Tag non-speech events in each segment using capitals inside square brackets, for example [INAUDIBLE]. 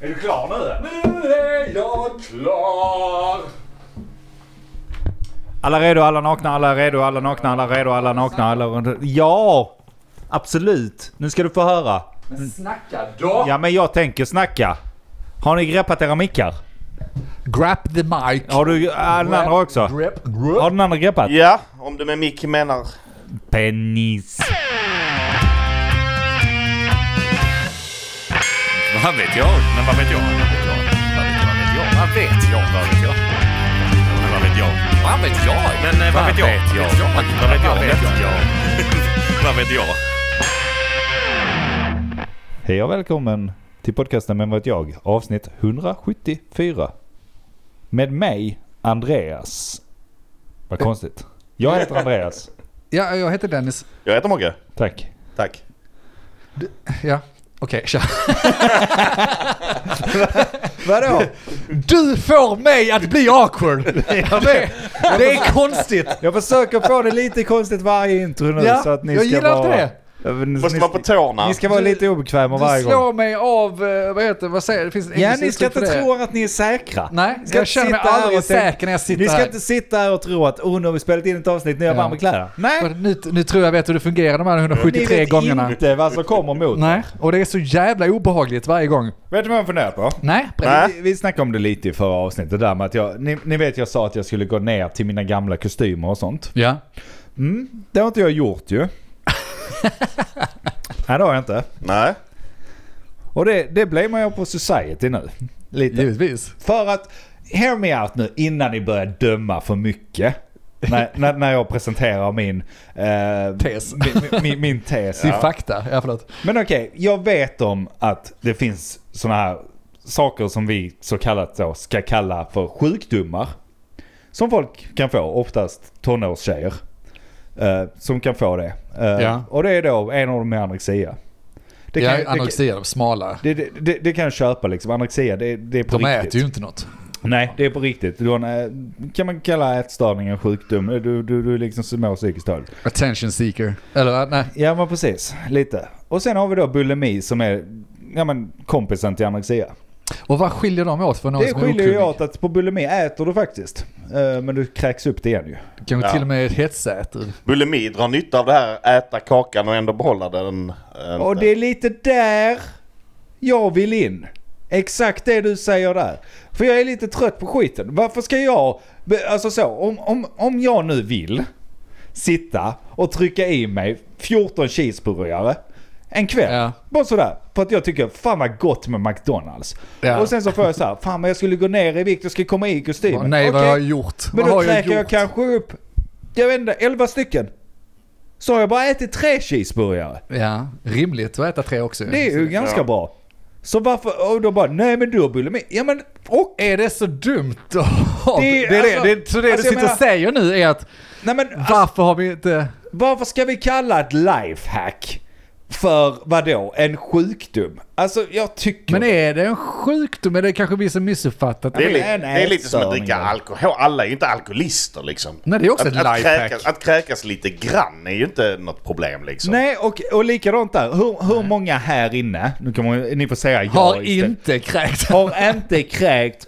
Är du klar nu? Nu är jag klar! Alla redo, alla nakna, alla redo, alla nakna, alla redo, alla nakna, alla... Ja! Absolut! Nu ska du få höra. Men snacka då! Ja, men jag tänker snacka. Har ni greppat era mickar? Grab the mic. Har du äh, den andra också? Grep, Har den andra greppat? Ja, om du med mick menar... Penis. Vad vet jag? Men vad vet jag? Vad vet jag? Vad vet jag? Vad vet jag? Men vad vet jag? Vad vet jag? Men eh, vad vet jag? Vad vet jag? Vad vet jag? Vad vet jag? Hej och välkommen till podcasten Men vet jag? Avsnitt 174. Med mig, Andreas. Vad konstigt. Jag heter Andreas. Ja, jag heter Dennis. Jag heter Mogge. Tack. Tack. Ja, okej, kör. [LAUGHS] Vadå? Du får mig att bli awkward. [LAUGHS] Det, det är konstigt. Jag försöker få det lite konstigt varje intro nu Ja, så att ni jag ska gillar vara... inte det. Måste ni, vara på tårna. ni ska vara lite obekväma Du varje gång. slår mig av, eh, vad heter vad säger det? finns ett Ja, ni ska inte tro att ni är säkra. Nej, Ni ska jag känner mig här aldrig säker när jag sitter Ni ska här. inte sitta här och tro att oh, nu har vi spelat in ett avsnitt, nu är jag Ja. varm i kläderna. Nej! Nu, nu tror jag vet hur det fungerar de här Ni 173 vet gångerna. inte vad som kommer mot Nej, och det är så jävla obehagligt varje gång. Vet du vad jag funderar på? Nej, Nej. Vi, vi snackade om det lite i förra avsnittet där med att jag, ni, ni vet jag sa att jag skulle gå ner till mina gamla kostymer och sånt. Ja. Mm, det har inte jag gjort ju. [LAUGHS] Nej det har jag inte. Nej. Och det, det blamear jag på Society nu. Lite. Givetvis. För att, hear me out nu innan ni börjar döma för mycket. när, [LAUGHS] när, när jag presenterar min... Eh, Tes. Min, min, min tes. Sin fakta. Ja, förlåt. Men okej, jag vet om att det finns såna här saker som vi så kallat då ska kalla för sjukdomar. Som folk kan få, oftast tonårstjejer. Eh, som kan få det. Eh, Ja. Och det är då en av dem är anorexia. Det ja, kan, det, anorexia, de smala. det, det, det, det kan jag köpa liksom. Anorexia, det, det är på De riktigt. äter ju inte något. Nej, det är på riktigt. Du har eh, kan man kalla ätstörning en sjukdom? Du, du, du är liksom mår psykiskt dåligt. Attention seeker. Eller nej. Ja men precis, lite. Och sen har vi då bulimi som är ja, men, kompisen till anorexia. Och vad skiljer de åt för någon Det som är skiljer ju okunnig? åt att på bulimi äter du faktiskt. Eh, men du kräks upp det igen ju. Kanske Ja. till och med ett hetsäter. Bulimi drar nytta av det här, äta kakan och ändå behålla den. eh, Och det är lite där jag vill in. Exakt det du säger där. För jag är lite trött på skiten. Varför ska jag, be- alltså så, om, om, om jag nu vill sitta och trycka i mig 14 cheeseburgare en kväll. Ja. Bara sådär. För att jag tycker fan vad gott med McDonalds. Ja. Och sen så får jag så här, fan men jag skulle gå ner i vikt och ska komma i kostymen. Nej, vad Okej, har jag gjort? Men vad då jag kräker jag, gjort? kanske upp, jag vet inte, 11 stycken. Så har jag bara ätit tre cheeseburgare. Ja, rimligt att äta tre också. Det är ju ganska Ja. bra. Så varför, och då bara, nej men du har bulimi. Ja men, och? Är det så dumt att ha? Det Det alltså- det, det, så det alltså, du jag sitter och säger nu är att Nej men, alltså, varför har vi inte... varför ska vi kalla ett lifehack för vadå, en sjukdom? Alltså jag tycker... Men är det en sjukdom? Är det kanske vi som missuppfattat Det är, li- det är lite som att dricka alkohol. Alla är ju inte alkoholister liksom. Nej, det är också att, ett att, lifehack. kräkas, att kräkas lite grann är ju inte något problem liksom. Nej, och, och likadant där. Hur, hur många här inne, nu kan man, ni får säga ja Har istället. inte kräkt. har inte kräkt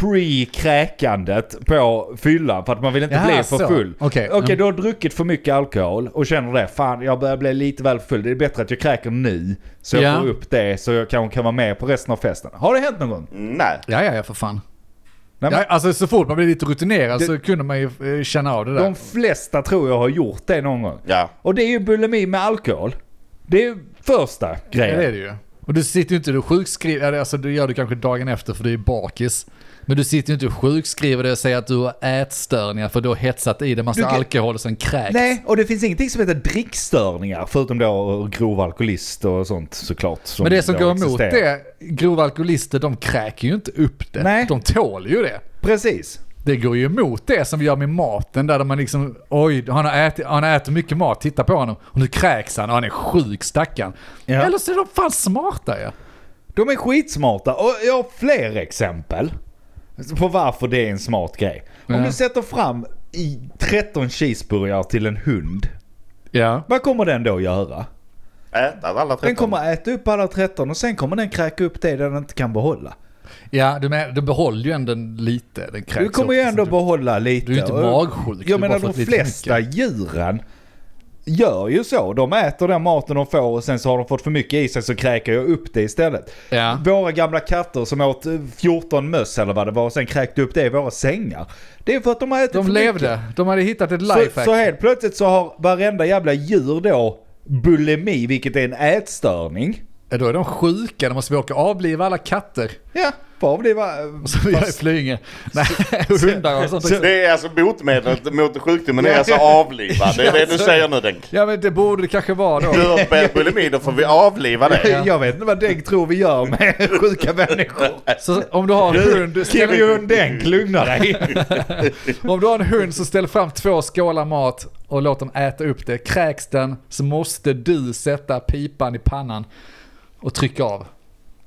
pre-kräkandet på fyllan för att man vill inte Jaha, bli för så. full. Okej. Okej, Mm. du har druckit för mycket alkohol och känner det. Fan, jag börjar bli lite väl full. Det är bättre att jag kräker nu. Så jag Ja. får upp det så jag kanske kan vara med på resten av festen. Har det hänt någon gång? Nej. Ja, ja, ja, för fan. Nej, men Ja, alltså så fort man blir lite rutinerad Det- så kunde man ju eh, känna av det där. De flesta tror jag har gjort det någon gång. Ja. Och det är ju bulimi med alkohol. Det är ju första Ja, grejen. det är det ju. Och du sitter ju inte och sjukskriver, alltså det gör du kanske dagen efter för du är bakis. Men du sitter ju inte och sjukskriver det och säger att du har ätstörningar för du har hetsat i dig massa kan- alkohol och sen kräks. Nej, och det finns ingenting som heter drickstörningar förutom då grov alkoholist och sånt såklart. som Men det som går emot det, grova alkoholister de kräker ju inte upp det. Nej. De tål ju det. Precis. Det går ju emot det som vi gör med maten där man liksom, oj, han har ätit, han har ätit mycket mat, titta på honom. Och nu kräks han och han är sjuk stackarn. Ja. Eller så är de fan smarta ja. De är skitsmarta och jag har fler exempel på varför det är en smart grej. Om Ja. du sätter fram i 13 cheeseburgare till en hund, Ja. vad kommer den då göra? Äta alla 13. Den kommer äta upp alla 13 och sen kommer den kräka upp det den inte kan behålla. Ja, du, men, du behåller ju ändå lite. Den kräks Du kommer ju ändå så behålla lite. Du är ju inte magsjuk. du har Jag menar bara de fått lite flesta mycket. djuren gör ju så. De äter den maten de får och sen så har de fått för mycket i sig så kräker jag upp det istället. Ja. Våra gamla katter som åt eh, 14 möss eller vad det var och sen kräkte upp det i våra sängar. Det är för att de har ätit De för levde. mycket. De hade hittat ett Så, lifehack. så helt plötsligt så har varenda jävla djur då bulimi, vilket är en ätstörning. Ja, då är de sjuka. Då måste vi åka och avliva alla katter. Ja, får bli va... Som vi gör i Flyinge. Nej, [LAUGHS] [LAUGHS] hundar och sånt. så- Det är alltså botemedlet mot sjukdomen är alltså avliva. Det är det du säger nu Denk. Ja men det borde det kanske vara då. Du har bulimi, då får vi avliva det. Jag vet inte vad Denk tror vi gör med [LAUGHS] sjuka människor. Så om du har en hund, ställ, Kirion Denk, lugna dig. om du har en hund så ställ fram två skålar mat och låt dem äta upp det. Kräks den så måste du sätta pipan i pannan och trycka av.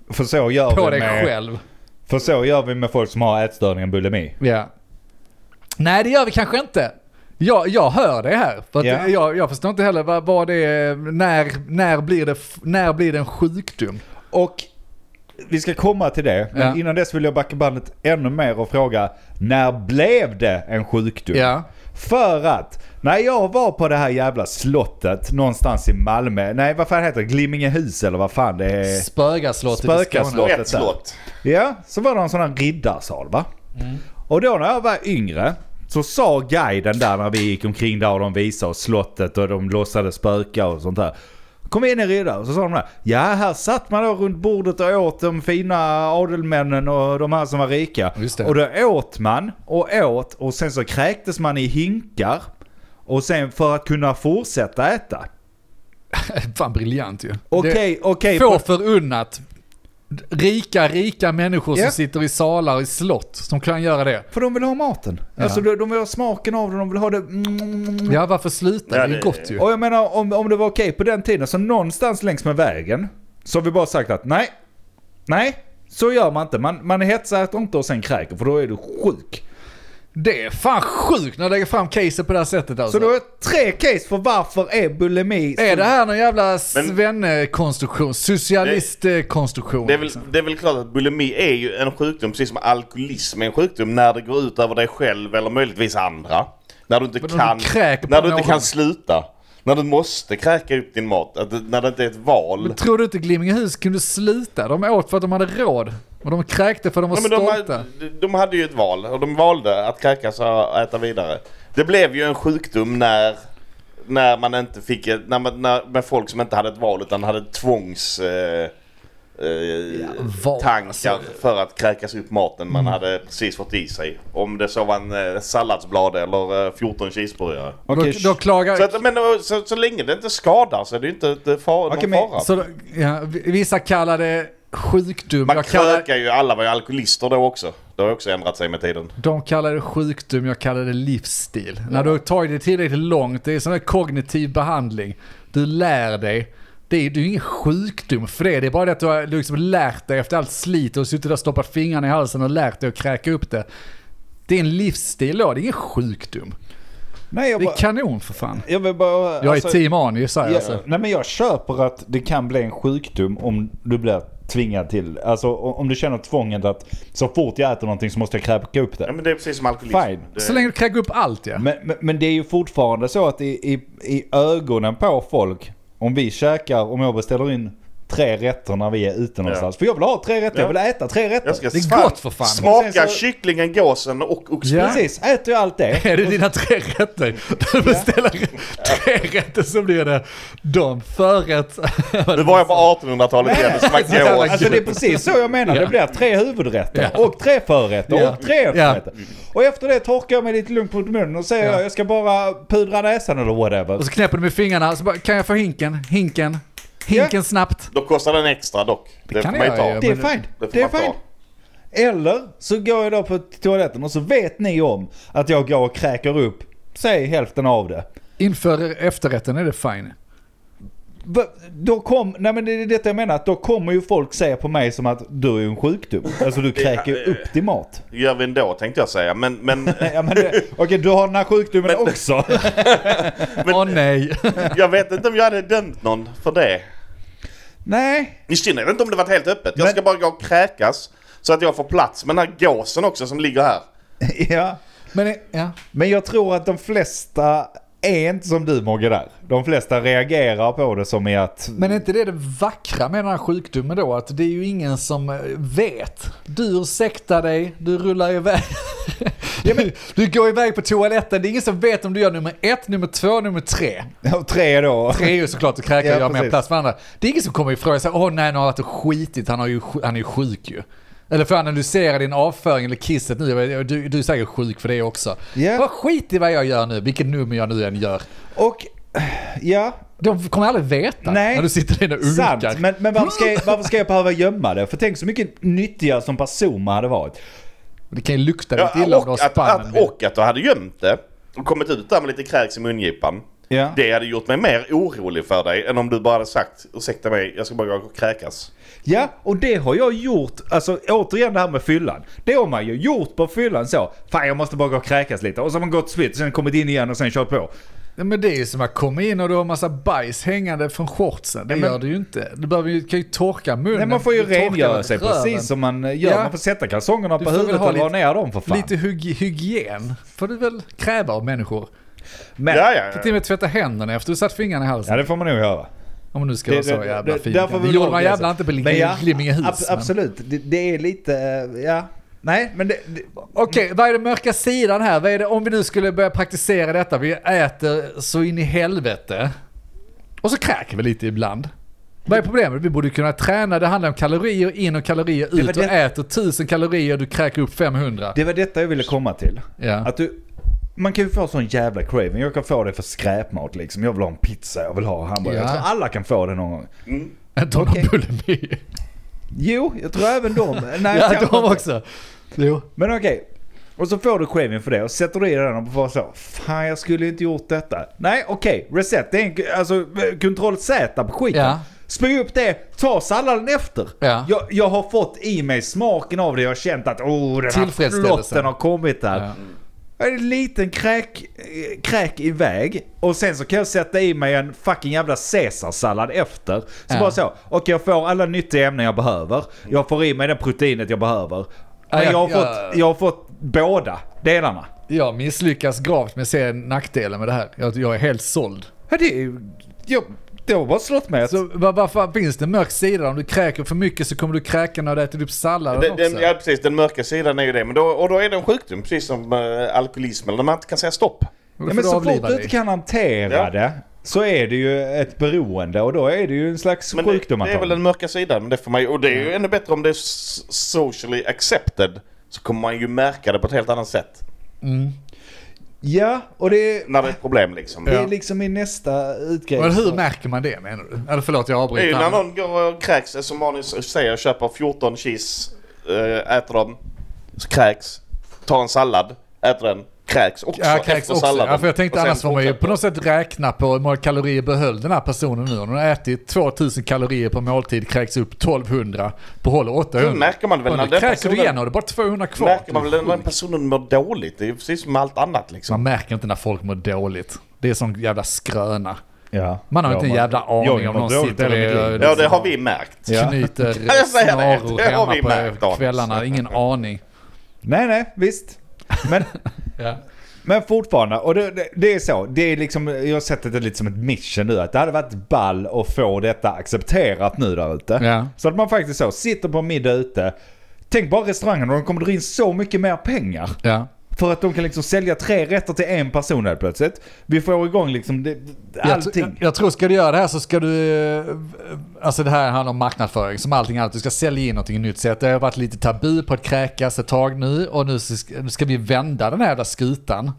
För så gör På dig med... själv. För så gör vi med folk som har ätstörningen bulimi. Ja. Nej det gör vi kanske inte. Jag, jag hör det här. För att Ja. jag, jag förstår inte heller vad, vad det är, när, när, blir det, när blir det en sjukdom? Och vi ska komma till det. Men Ja. innan dess vill jag backa bandet ännu mer och fråga. När blev det en sjukdom? Ja. För att när jag var på det här jävla slottet någonstans i Malmö. Nej vad fan heter det? Glimmingehus eller vad fan det är. Skåne. Spökarslott. Ett slott. Ja, så var det en sån här riddarsal va? Och då när jag var yngre så sa guiden där när vi gick omkring där och de visade oss slottet och de låtsades spöka och sånt där. Kom in i riddare och så sa de där. Ja, här satt man då runt bordet och åt de fina adelmännen och de här som var rika. Just det. Och då åt man och åt och sen så kräktes man i hinkar. Och sen för att kunna fortsätta äta. [LAUGHS] Fan briljant ju. Okej, okej. Få förunnat. Rika, rika människor Ja. som sitter i salar i slott som kan göra det. För de vill ha maten. Ja. Alltså de, de vill ha smaken av det, de vill ha det... Mm. Ja, varför sluta? Ja, det är gott ju. Och jag menar om, om det var okej på den tiden, så någonstans längs med vägen så har vi bara sagt att nej, nej, så gör man inte. Man, man hetsar inte och sen kräker för då är du sjuk. Det är fan sjukt när du lägger fram caset på det här sättet alltså. Så du har tre case för varför är bulimi... Är det här någon jävla svennekonstruktion? Socialistkonstruktion? Det är, väl, liksom? det är väl klart att bulimi är ju en sjukdom, precis som alkoholism är en sjukdom, när det går ut över dig själv eller möjligtvis andra. När du inte Men kan, du när du inte kan sluta. När du måste kräka upp din mat. Att, när det inte är ett val. Men tror du inte Glimmingehus kunde sluta? De åt för att de hade råd. Och de kräkte för att de var Ja, de, stolta. hade, de hade ju ett val och de valde att kräkas och äta vidare. Det blev ju en sjukdom när, när man inte fick när man, när, med folk som inte hade ett val utan hade tvångs... Eh, eh, val, tankar för att kräkas upp maten man hade precis fått i sig. Om det så var en eh, salladsblad eller eh, 14 cheeseburgare. Okej, då, då klagar... Så, att, men, eh, så, så länge det inte skadar så är det inte ett eh, far, Okej, någon men- fara. Så, då- ja, vissa kallar det sjukdom. man Jag kallar, krökar ju, alla var ju alkoholister då också. Det har också ändrat sig med tiden. de kallar det sjukdom, jag kallar det livsstil. När du har tagit det tillräckligt långt, det är sån här kognitiv behandling. Du lär dig. Det är, det är ju ingen sjukdom för det. Det är bara det att du har liksom lärt dig efter allt slit och suttit där och stoppat fingrarna i halsen och lärt dig att kräka upp det. Det är en livsstil då, det är ingen sjukdom. Nej, jag Det är bara... kanon för fan. Jag vill bara... Jag är alltså, team Ani, säger jag Ja, alltså. Nej men jag köper att det kan bli en sjukdom om du blir tvingad till. Alltså om du känner tvånget att så fort jag äter någonting så måste jag kräka upp det. Ja, men det är precis som alkoholism. Fine. Det, Så länge du kräker upp allt ja. Men, men, men det är ju fortfarande så att i, i, i ögonen på folk, om vi käkar, om jag beställer in tre rätter när vi är ute någonstans. För jag vill ha tre rätter, jag vill äta tre rätter. Det är gott för fan. Smaka Och så- kycklingen, gåsen och oxfilé. Ja. Precis, äter jag allt det. [LAUGHS] Är det dina tre rätter? Du beställer tre rätter så blir det de förrätt. [LAUGHS] Nu var jag på 1800-talet igen, det smakade gås. Alltså det är precis så jag menar. Det Ja. blir tre huvudrätter Ja. och tre förrätter Ja. och tre efterrätter. Och efter det torkar jag mig lite lugnt på munnen och säger Ja. jag, jag ska bara pudra näsan eller whatever. Och så knäpper du med fingrarna, så bara, kan jag få hinken? Hinken? Hinken snabbt? Då kostar den extra dock. Det, kan man ju jag ta. Det är fine. det Det är fine. Eller så går jag då på toaletten och så vet ni om att jag går och kräker upp, säg hälften av det. Inför efterrätten är det fine. Då kom, nej men det är detta jag menar, att då kommer ju folk se på mig som att du är en sjukdom. Alltså du kräker upp din mat. gör vi ändå tänkte jag säga. Men, men [LAUGHS] Ja, men det, okej, du har den här sjukdomen också. [LAUGHS] Åh nej. [LAUGHS] jag vet inte om jag hade dömt någon för det. Nej, I synnerhet inte om det varit helt öppet. Jag Men- ska bara gå och kräkas så att jag får plats med den här gåsen också som ligger här. ja. Men, ja. Men jag tror att de flesta är inte som du Mogge där. De flesta reagerar på det som i att... Men är inte det det vackra med den här sjukdomen då? Att det är ju ingen som eh, vet. Du ursäktar dig, du rullar iväg. Ja, men, [LAUGHS] du går iväg på toaletten, det är ingen som vet om du gör nummer ett, nummer två, nummer tre. Och tre då. Tre är ju såklart att kräka Ja, och göra mer plats för andra. Det är ingen som kommer ifrån och säger åh nej, nu har han varit och skitit, han, har ju, han är ju sjuk ju. Eller för att analysera din avföring eller kisset nu, du, du är säkert sjuk för det också. Ja. Vad skit i vad jag gör nu, vilket nummer jag nu än gör. Och ja, De kommer aldrig veta Nej. när du sitter där och sant. ulkar. Men, men varför, ska jag, varför ska jag behöva gömma det? För tänk så mycket nyttigare som person man hade varit. Det kan ju lukta Ja, lite illa om du har och, att, spannen. att, och att du hade gömt det och kommit ut där med lite kräks i mungipan. Ja. Det hade gjort mig mer orolig för dig än om du bara hade sagt ursäkta mig, jag ska bara gå och kräkas. Ja, och det har jag gjort. Alltså återigen det här med fyllan. Det har man ju gjort på fyllan så. Fan jag måste bara gå och kräkas lite. Och så har man gått spritt, sen kommit in igen och sen kört på. Ja, men det är ju som att komma in och du har massa bajs hängande från shortsen. Det Ja, men- gör du ju inte. Du behöver ju, kan ju torka munnen. Nej, man får ju rengöra sig röven. precis som man gör. Ja. Man får sätta kalsongerna Du på huvudet ha och dra lite- ner dem för fan. Lite hyg- hygien får du väl kräva av människor. Men, Ja, ja, ja, Får ja. till och med tvätta händerna efter du satt fingrarna i halsen. det får man nog göra. Om nu ska Det- vara så det- jävla det- fin. därför Det gjorde man jävla inte på Men ja, Glimmingehus. ab- absolut, det, det är lite, eh, ja. Nej, men det, det, Okej, vad är den mörka sidan här? Vad är det, om vi nu skulle börja praktisera detta, vi äter så in i helvete. Och så kräker vi lite ibland. Vad är problemet? Vi borde kunna träna, det handlar om kalorier in och kalorier ut och det- äter 1000 kalorier, du kräker upp 500. det var detta jag ville komma till. Ja. Att du, man kan ju få sån jävla craving. Jag kan få det för skräpmat liksom. Jag vill ha en pizza, jag vill ha hamburgare. Ja. Jag tror alla kan få det någon gång. Inte Okej. de har bulimi. Jo, jag tror även de. [LAUGHS] Nej, Ja, de inte. också. Jo. Men okej. Och så får du craving för det och sätter du i den och bara så. Fan jag skulle inte gjort detta. Nej okej, reset. Det är en, alltså kontroll Z på skiten. Ja. Spy upp det, ta salladen efter. Ja. Jag, jag har fått i mig smaken av det. Jag har känt att oh, den här flotten har kommit här. Ja. En liten kräk, kräk iväg och sen så kan jag sätta i mig en fucking jävla caesarsallad efter. Så Ja. bara så, okej jag får alla nyttiga ämnen jag behöver. Jag får i mig det proteinet jag behöver. Men Ja, jag, har fått, jag har fått båda delarna. Jag misslyckas gravt med att se nackdelen med det här. Jag, jag är helt såld. Ja, det, är jag, det har bara slått mig. Så var, varför finns det en mörk sida? Om du kräker för mycket så kommer du kräka när du äter upp salladen Den, också. den, ja precis, den mörka sidan är ju det. Men då, och då är det en sjukdom, precis som uh, alkoholism, eller när man inte kan säga stopp. Ja, men så fort du inte kan hantera Ja. det så är det ju ett beroende och då är det ju en slags Men det, sjukdom det är väl den mörka sidan. Men det får man ju, och det är ju ännu bättre om det är socially accepted. Så kommer man ju märka det på ett helt annat sätt. Ja, och det är, När det är ett problem liksom. det Det är liksom i nästa utgrej. Men hur märker man det menar du? Eller förlåt jag är ju avbryter. när någon går och kräks, som Manus säger, köper 14 cheese, äh, äter dem, kräks, tar en sallad, äter den, kräks också Ja, kräks efter också. salladen. Ja, för jag tänkte annars får man ju på något sätt räkna på hur många kalorier behöll den här personen nu. Om den har ätit 2000 kalorier per måltid, kräks upp 1200, behåller 800. Då märker man väl när den kräker du personen- igen och det är bara 200 kvar. märker man Du väl när den personen mår dåligt. Det är ju precis som allt annat liksom. Man märker inte när folk mår dåligt. Det är sån jävla skröna. Ja. Man har Ja, inte en jävla aning jag om har någon sitter liv. Ja, det har vi märkt. Knyter [LAUGHS] det, snaror det har hemma märkt, på kvällarna. Ingen [LAUGHS] aning. Nej, nej, visst. Men, Ja. men fortfarande, och det, det, det är så. Det är liksom, jag har sett det lite som ett mission nu. Att det hade varit ball att få detta accepterat nu där ute. Ja. Så att man faktiskt så, sitter på middag ute. Tänk bara restaurangen och de kommer dra in så mycket mer pengar. Ja. För att de kan liksom sälja tre rätter till en person helt plötsligt. Vi får igång liksom det, allting. Jag, jag tror ska du göra det här så ska du, eh, alltså det här handlar om marknadsföring som allting annat. Du ska sälja in någonting nytt. Så det har varit lite tabu på att kräkas ett tag nu och nu ska, nu ska vi vända den här jävla skutan.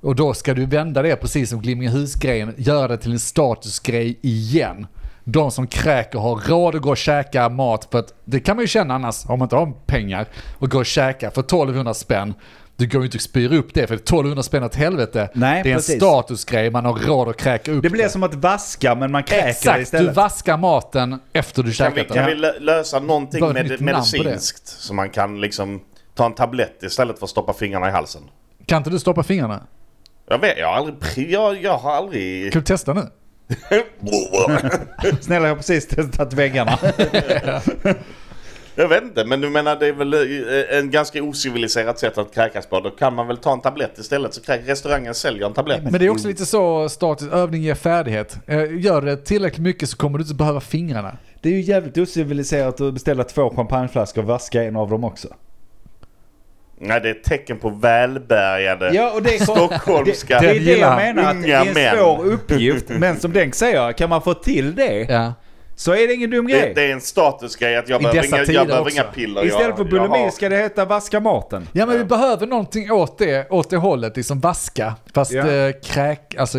Och då ska du vända det precis som Glimmingehus-grejen, göra det till en statusgrej igen. De som kräker har råd att gå och käka mat för att det kan man ju känna annars om man inte har pengar och gå och käka för 1200 spänn. Du går ju inte och spyr upp det för 1200 spänn åt helvete. Nej, det är precis. en statusgrej, man har råd att kräka upp Det blir som att vaska men man kräker det Exakt, du istället. vaskar maten efter du Kan vi, käkat kan den. vi lö- lösa någonting med det. medicinskt? Så man kan liksom ta en tablett istället för att stoppa fingrarna i halsen. Kan inte du stoppa fingrarna? Jag vet, jag har aldrig... Jag, jag har aldrig... Kan du testa nu? [LAUGHS] Snälla, jag har precis testat väggarna. [LAUGHS] Jag vet inte, men du menar det är väl eh, en ganska ociviliserat sätt att kräkas på. Då kan man väl ta en tablett istället så restaurangen säljer en tablett. Men det är också lite så status, övning ger färdighet. Eh, Gör det tillräckligt mycket så kommer du inte behöva fingrarna. Det är ju jävligt ociviliserat att beställa två champagneflaskor och vaska en av dem också. Nej, det är ett tecken på välbärgade Ja, och det är, stockholmska det, det är det jag menar, att det unga är en män. svår uppgift. Men som Denk säger, kan man få till det Ja. Så är det ingen dum Det, grej. det är en statusgrej att jag behöver, dessa inga, tider jag behöver inga piller. Istället för jag, jag bulimi har- ska det heta vaska maten. Ja men vi behöver någonting åt det, åt det hållet, liksom vaska. Fast Ja. eh, kräk, alltså...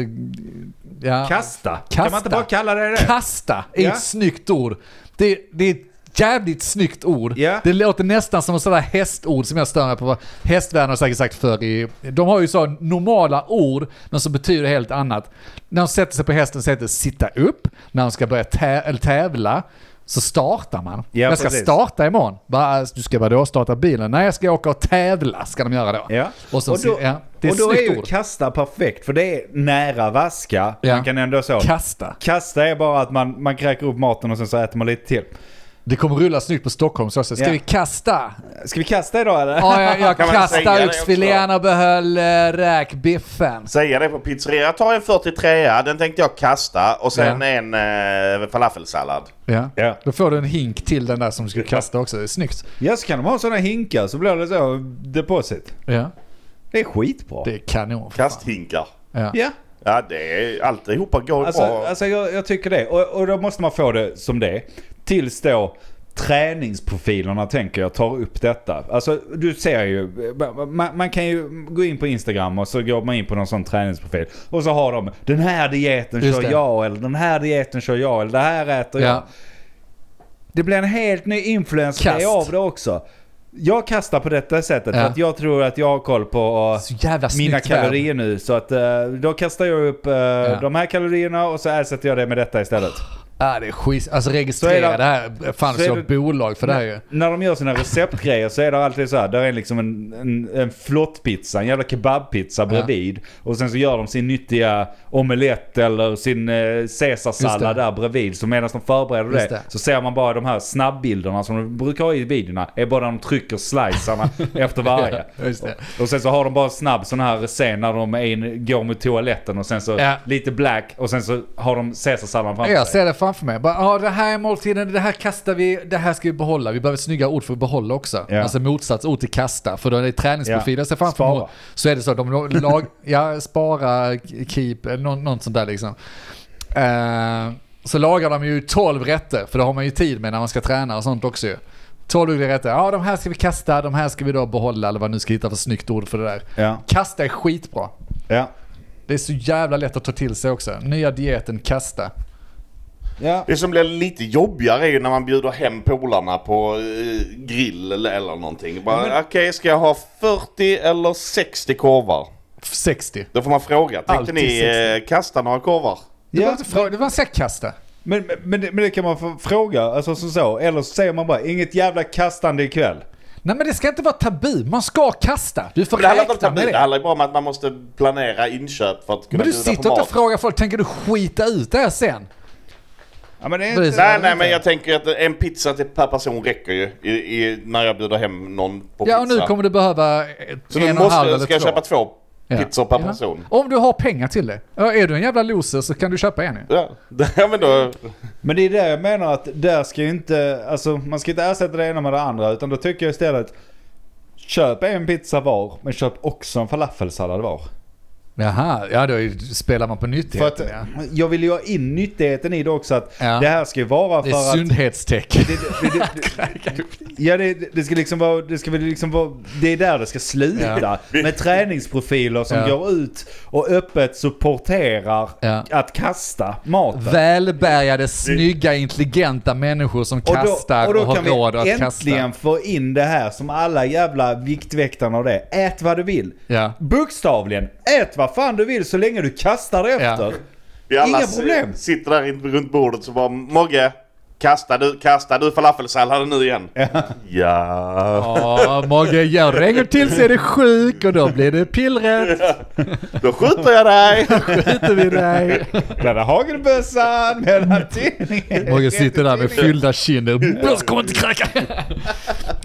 Ja. Kasta. Kasta. Kan man inte bara kalla det det? Kasta är Ja. ett snyggt ord. Det, det är jävligt snyggt ord. Ja. Det låter nästan som sådär hästord som jag stör mig på. Hästvärlden har säkert sagt förr i... De har ju så normala ord, men som betyder helt annat. När de sätter sig på hästen så heter det sitta upp. När de ska börja tä- tävla så startar man. Ja, jag ska precis. starta imorgon. Bara, du ska bara då starta bilen? Nej, jag ska åka och tävla, ska de göra då. Ja. Och, så, Och då- ja, det är och då är ju ord. kasta perfekt, för det är nära vaska. Ja. Man kan ändå så. Kasta. Kasta är bara att man, man kräker upp maten och sen så äter man lite till. Det kommer rulla snyggt på Stockholm så. Ska Ja. vi kasta? Ska vi kasta idag eller? Ja, jag, [LAUGHS] jag det oxfilén och behöll äh, räkbiffen. Säga det på pizzeria. Jag tar en 43 den tänkte jag kasta och sen Ja. en eh, falafelsallad. Ja. Ja. Då får du en hink till den där som du ska kasta också. Det är snyggt. Ja, så kan de ha sådana hinkar så blir det så deposit. Ja. Det är skitbra. Det är kanon. Kasthinkar. Ja. Ja, Ja, det är alltihopa går alltså, bra. alltså jag, jag tycker det. Och, och då måste man få det som det. Tills då träningsprofilerna tänker jag tar upp detta. Alltså du ser ju, man, man kan ju gå in på Instagram och så går man in på någon sån träningsprofil. Och så har de den här dieten Just kör det. jag eller den här dieten kör jag eller det här äter jag. Ja. Det blir en helt ny influencer av det också. Jag kastar på detta sättet Ja. för att jag tror att jag har koll på snyggt mina värld. kalorier nu. Så att uh, då kastar jag upp uh, de här kalorierna och så ersätter jag det med detta istället. [GASPS] [GASPS] Ja, det är skit. Alltså registrera det- det här. Fan, så det- bolag för det här ju. När de gör sina receptgrejer så är det alltid så här. Där är liksom en, en, en flottpizza, en jävla kebabpizza bredvid. Och sen så gör de sin nyttiga omelett eller sin eh, caesarsallad där bredvid. Så medan de förbereder det, det. så ser man bara de här snabbbilderna som de brukar ha i videorna. Är bara de trycker slicerna [LAUGHS] efter varje. Ja, det. Och sen så har de bara en snabb sån här scen när de är in, går mot toaletten och sen så Ja. lite black och sen så har de caesarsalladen framför sig. Framför mig. Bara, ja, det här är måltiden, det här kastar vi, det här ska vi behålla. Vi behöver snygga ord för att behålla också. Ja. Alltså motsats ord till kasta. För då är det träningsprofiler jag ser framför Spara. mig. Så är det så, de lag, ja, spara, keep, eller nå- något sånt där liksom. Eh, så lagar de ju 12 rätter, för det har man ju tid med när man ska träna och sånt också ju. 12 olika rätter. Ja, de här ska vi kasta, de här ska vi då behålla, eller vad nu ska hitta för snyggt ord för det där. Ja, Kasta är skitbra. ja. Det är så jävla lätt att ta till sig också. Nya dieten, kasta. Ja, Det som blir lite jobbigare är ju när man bjuder hem polarna på eh, grill eller, eller någonting. Bara, Okej, ska jag ha 40 eller 60 korvar? 60. Då får man fråga. Tänkte Alltid ni 60. eh, kasta några korvar? Det var Ja, inte fråga, det var säkert kasta. Men, men, men, det, men det kan man fråga, alltså som så. Eller så säger man bara, inget jävla kastande ikväll. Nej men det ska inte vara tabu, man ska kasta. Du får Men det handlar inte om räkna tabu, med det det. handlar ju bara om att man måste planera inköp för att kunna Men du bjuda sitter på inte mat. och frågar folk, tänker du skita ut det här sen? Ja, men det är inte... Nej, nej, men jag tänker att en pizza till per person räcker ju i, i, när jag bjuder hem någon på Ja och pizza. nu kommer du behöva Så en nu och en halv måste, eller ska jag två. köpa två Ja. pizzor per Ja. person. Om du har pengar till det. Ja, är du en jävla loser så kan du köpa en. Ja, [LAUGHS] ja men då... Men det är det jag menar att där ska ju inte, alltså man ska inte ersätta det ena med det andra utan då tycker jag istället Köp en pizza var, men köp också en falafelsallad var. Jaha, ja då är- spelar man på För att nyttigheten ja. jag vill ju ha in nyttigheten i det också att Ja. det här ska ju vara Det för är att... sundhetstecken. Det, det, det, det, [LAUGHS] ja, det, det ska liksom vara, det ska liksom vara, det är där det ska sluta. Ja. Med träningsprofiler som Ja. går ut och öppet supporterar att kasta maten. Välbärgade, snygga, intelligenta människor som kastar och, då har kan vi råd att äntligen kasta. få in det här som alla jävla viktväktarna och det. Ät vad du vill. Ja. Bokstavligen, ät vad fan du vill så länge du kastar efter. Vi alla Inga problem. sitter där runt bordet så bara Mogge, Kastar du, kastar du falafelsalladen nu igen? Ja. Ja, Mogge, gör du en gång till så är du sjuk och då blir det pillret. Då skjuter jag dig! Skiter vi dig. Där är hagelbössan mellan tinningen. Mogge sitter där med fyllda kinder. Jag kommer inte kräka.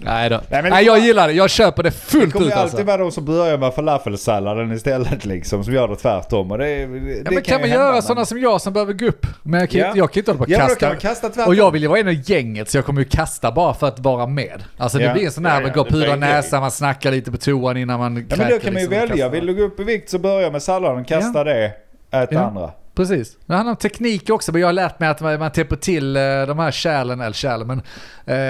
Nej då. Nej, men- Nej jag gillar det, jag köper det Det fullt kommer ut ju alltid alltså. vara de som börjar med falafelsalladen istället liksom, som gör det tvärtom. Och det, det, Ja, men kan, man ju göra sådana som jag som behöver gå upp? Men jag kan, Ja. inte- jag kan inte hålla på och Ja, men då kasta. kan man kasta tvärtom. Jag vill ju vara en av gänget så jag kommer ju kasta bara för att vara med. Alltså det Ja. blir en sån här, Ja, man ja, går och det blir pudrar en grej. näsan, man snackar lite på toan innan man Ja, men då kan man ju liksom, välja. kastar. Vill du gå upp i vikt så börja med salladen, kasta det, ät Ja. andra. Precis. Det handlar om teknik också, men jag har lärt mig att man, täpper till eh, de här kärlen, eller kärlen, men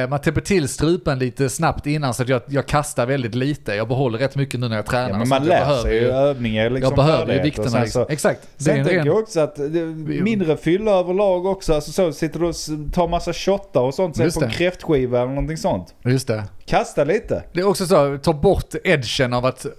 eh, man täpper till strupen lite snabbt innan så att jag, jag kastar väldigt lite. Jag behåller rätt mycket nu när jag tränar. Ja, men man lär sig ju övningar liksom. Jag behöver ju vikterna. Sen Liksom. så- Exakt. Sen en tänker ren... jag också att det, mindre fylla överlag också. Alltså så, sitter du och tar massa shottar och sånt, sen på en kräftskiva eller någonting sånt. Just det. Kasta lite. Det är också så, ta bort edgen av att eh,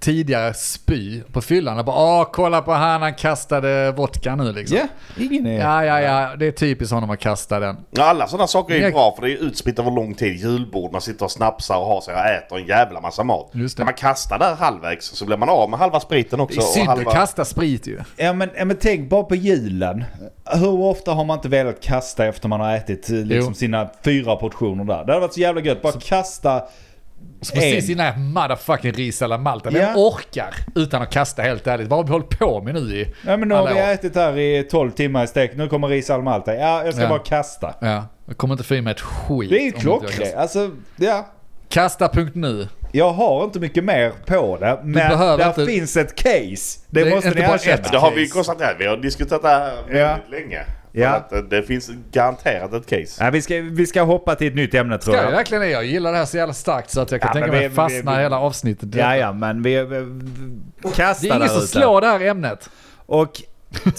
tidigare spy på fyllan. Och bara, åh kolla på han, han kastade vodka nu liksom. Ja, ingen är... Ja, ja, ja, det är typiskt honom att kasta den. Alla sådana saker är ju Jag- bra för det är utspritt över lång tid. Julbord, man sitter och snapsar och har sig och äter en jävla massa mat. Just det. När man kastar där halvvägs så blir man av med halva spriten också. Det är synd halva... att kasta sprit ju. Ja men, ja men tänk bara på julen. Hur ofta har man inte velat kasta efter man har ätit eh, liksom Jo. sina fyra portioner där? Det hade varit så jävla gött. Bara kasta Så precis en. innan motherfucking ris eller Malta. Vem Ja. orkar utan att kasta helt ärligt? Vad har vi hållit på med nu i Ja men nu har alla vi år? ätit här i 12 timmar i stek. Nu kommer ris al Malta. Ja, jag ska Ja. bara kasta. Ja, jag kommer inte få i mig ett skit. Det är ju jag klockrent. Alltså, ja. Kasta.nu. Jag har inte mycket mer på det. Men där inte- finns ett case. Det, Det måste ni bara erkänna. Det har vi konstaterat. Vi har diskuterat det här väldigt Ja. länge. Ja. att eh, det finns garanterat ett case. Ja, vi, ska, vi ska hoppa till ett nytt ämne tror Ska jag jag. verkligen det? Jag gillar det här så jävla starkt så att jag kan Ja, tänka mig vi- att fastna vi- vi- hela avsnittet. Ja, ja, men vi, vi, vi kasta Det är ingen som slår det här ämnet. Och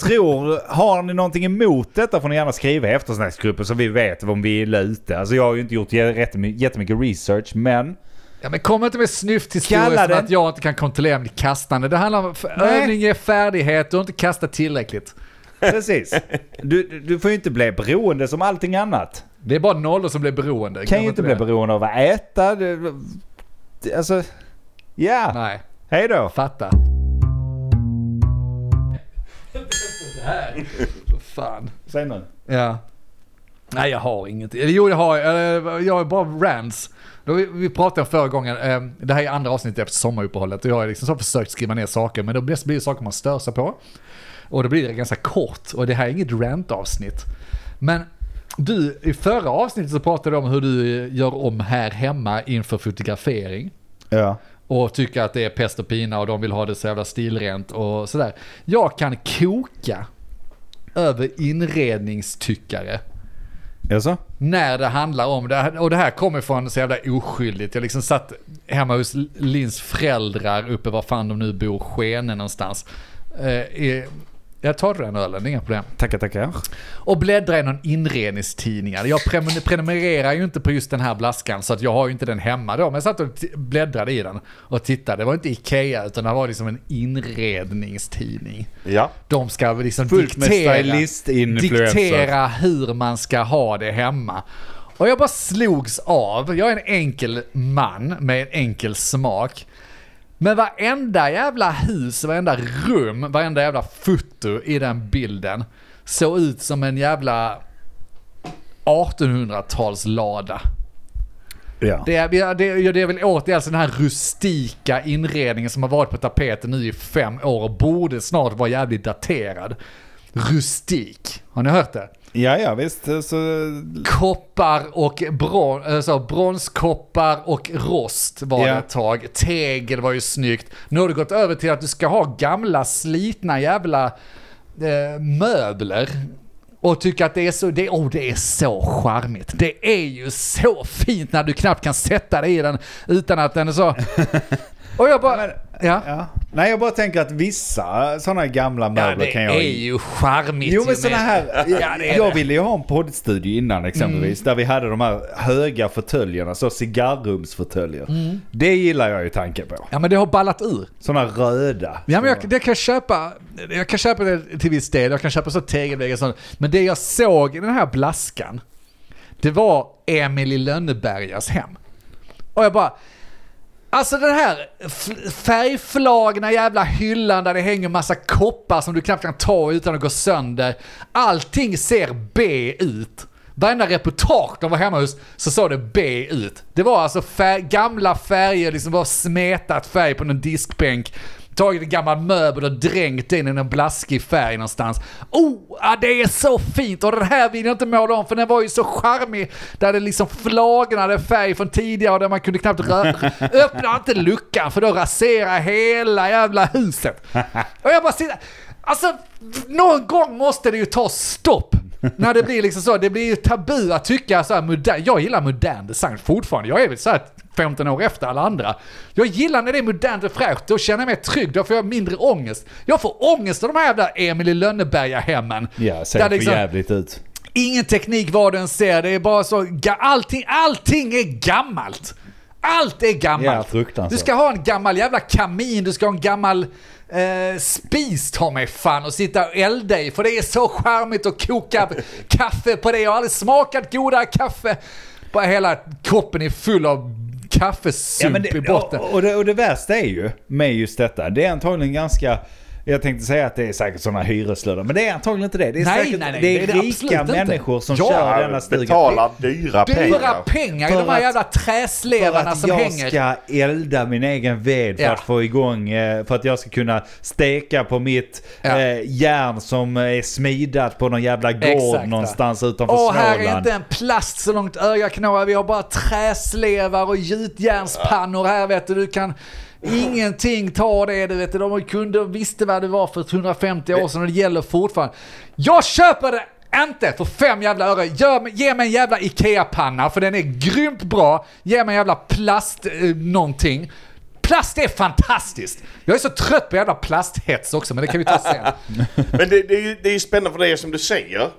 tror, har ni någonting emot detta får ni gärna skriva i eftersnacksgruppen så vi vet om vi är ute. Alltså jag har ju inte gjort jättemy- jättemycket research men Ja men kom inte med snyfthistorier som att jag inte kan kontrollera mitt kastande. Det handlar om övning är färdighet, du har inte kastat tillräckligt. Precis. Du, du- får ju inte bli beroende som allting annat. Det är bara nollor som blir beroende. kan Glöm ju inte bli det. beroende av att äta. Det, det, alltså, ja. Nej, Hej då. fatta. det här. Fan. Säg nu. Ja. Nej jag har inget. Eller Jo jag har, eller, jag har bara rants. Vi, pratade om förra gången, eh, det här är andra avsnittet efter sommaruppehållet och jag har liksom så försökt skriva ner saker men då blir det saker man stör sig på. Och då blir det ganska kort och det här är inget rant-avsnitt. Men du, i förra avsnittet så pratade du om hur du gör om här hemma inför fotografering. Ja. Och tycker att det är pest och pina och de vill ha det så jävla stilrent och sådär. Jag kan koka över inredningstyckare Jaså? när det handlar om det. här- Och det här kommer från så jävla oskyldigt. Jag liksom satt hemma hos Lins föräldrar uppe var fan de nu bor, Skene någonstans. Eh, jag tar den ölen, inga problem. Tackar, tackar. Och bläddra i någon inredningstidningar. Jag prenumer- prenumererar ju inte på just den här blaskan så att jag har ju inte den hemma då. Men jag satt och bläddrade i den och tittade. Det var inte Ikea utan det var liksom en inredningstidning. Ja. De ska liksom Fullt diktera, diktera hur man ska ha det hemma. Och jag bara slogs av. Jag är en enkel man med en enkel smak. Men varenda jävla hus, varenda rum, varenda jävla foto i den bilden såg ut som en jävla 1800-talslada. Ja. Det är, det, det, det är väl åt det är alltså den här rustika inredningen som har varit på tapeten nu i fem år och borde snart vara jävligt daterad. Rustik. Har ni hört det? Ja, ja visst. Så, Koppar och bron, alltså bronskoppar och rost var Ja. det ett tag. Tegel var ju snyggt. Nu har det gått över till att du ska ha gamla slitna jävla eh, möbler. Och tycka att det är så, det, oh, det är så charmigt. Det är ju så fint när du knappt kan sätta dig i den utan att den är så... Och jag bara... Ja. ja. Nej, jag bara tänker att vissa sådana gamla Ja, möbler det kan jag... är ju charmigt. Jo men sådana här, [LAUGHS] Ja, det är jag det. ville ju ha en poddstudio innan exempelvis. Där vi hade de här höga fåtöljerna, så cigarrumsfåtöljer. Det gillar jag ju tanken på. Ja men det har ballat ur. Sådana röda. Ja men jag, det kan jag köpa, jag kan köpa det till viss del, jag kan köpa så tegelväggar och sånt. Men det jag såg i den här blaskan, det var Emil i Lönnebergas hem. Och jag bara, Alltså den här färgflagna jävla hyllan där det hänger massa koppar som du knappt kan ta utan att gå sönder. Allting ser B ut. Varenda reportage de var hemma hos så såg det B ut. Det var alltså fär- gamla färger, liksom bara smetat färg på någon diskbänk. Tagit en gammal möbel och dränkt in i en blaskig färg någonstans. Oh, ah, det är så fint! Och den här vill jag inte måla om för den var ju så charmig. Där det liksom flagnade färg från tidigare och där man kunde knappt röra. [LAUGHS] Öppna inte luckan för då raserar hela jävla huset. Och jag bara sitter... Alltså, någon gång måste det ju ta stopp. När det blir liksom så, det blir ju tabu att tycka så här modern, jag gillar modern design fortfarande. Jag är väl så här 15 år efter alla andra. Jag gillar när det är modernt och fräscht, då känner jag mig trygg, då får jag mindre ångest. Jag får ångest av de här jävla Emil i Lönneberga-hemmen. Ja, ser för liksom- jävligt ut. Ingen teknik vad den ser, det är bara så, allting, allting är gammalt. Allt är Ja, gammalt. fruktansvärt. du ska ha en gammal jävla kamin, du ska ha en gammal eh, spis ta mig fan och sitta och elda i för det är så charmigt att koka kaffe på det. Jag har aldrig smakat godare kaffe. Bara hela koppen är full av kaffesump i botten. och, och, det, och det värsta är ju med just detta, det är antagligen ganska jag tänkte säga att det är säkert sådana hyreslöder, men det är antagligen inte det. Det är, Nej, säkert, nej, nej, det är det är det rika inte. människor som Ja, kör denna stuga. Betalar dyra Dyra pengar. pengar i För de här att- jävla För träslevarna att som jag hänger. ska elda min egen ved för Ja. att få igång, eh, för att jag ska kunna steka på mitt Ja. eh, järn som är smidat på någon jävla gård Exakt. någonstans utanför Åh, här är Småland. inte en plast så långt öga kan nå. Vi har bara träslevar och gjutjärnspannor här vet du. Du kan ingenting tar det. Du vet, de kunde och visste vad det var för 150 år sedan och det gäller fortfarande. Jag köper det inte för fem jävla öre. Gör, ge mig en jävla IKEA-panna för den är grymt bra. Ge mig en jävla plast eh, någonting. Plast är fantastiskt! Jag är så trött på jävla plasthets också, men det kan vi ta sen. [LAUGHS] Men det, det, är ju, det är ju spännande för det är som du säger.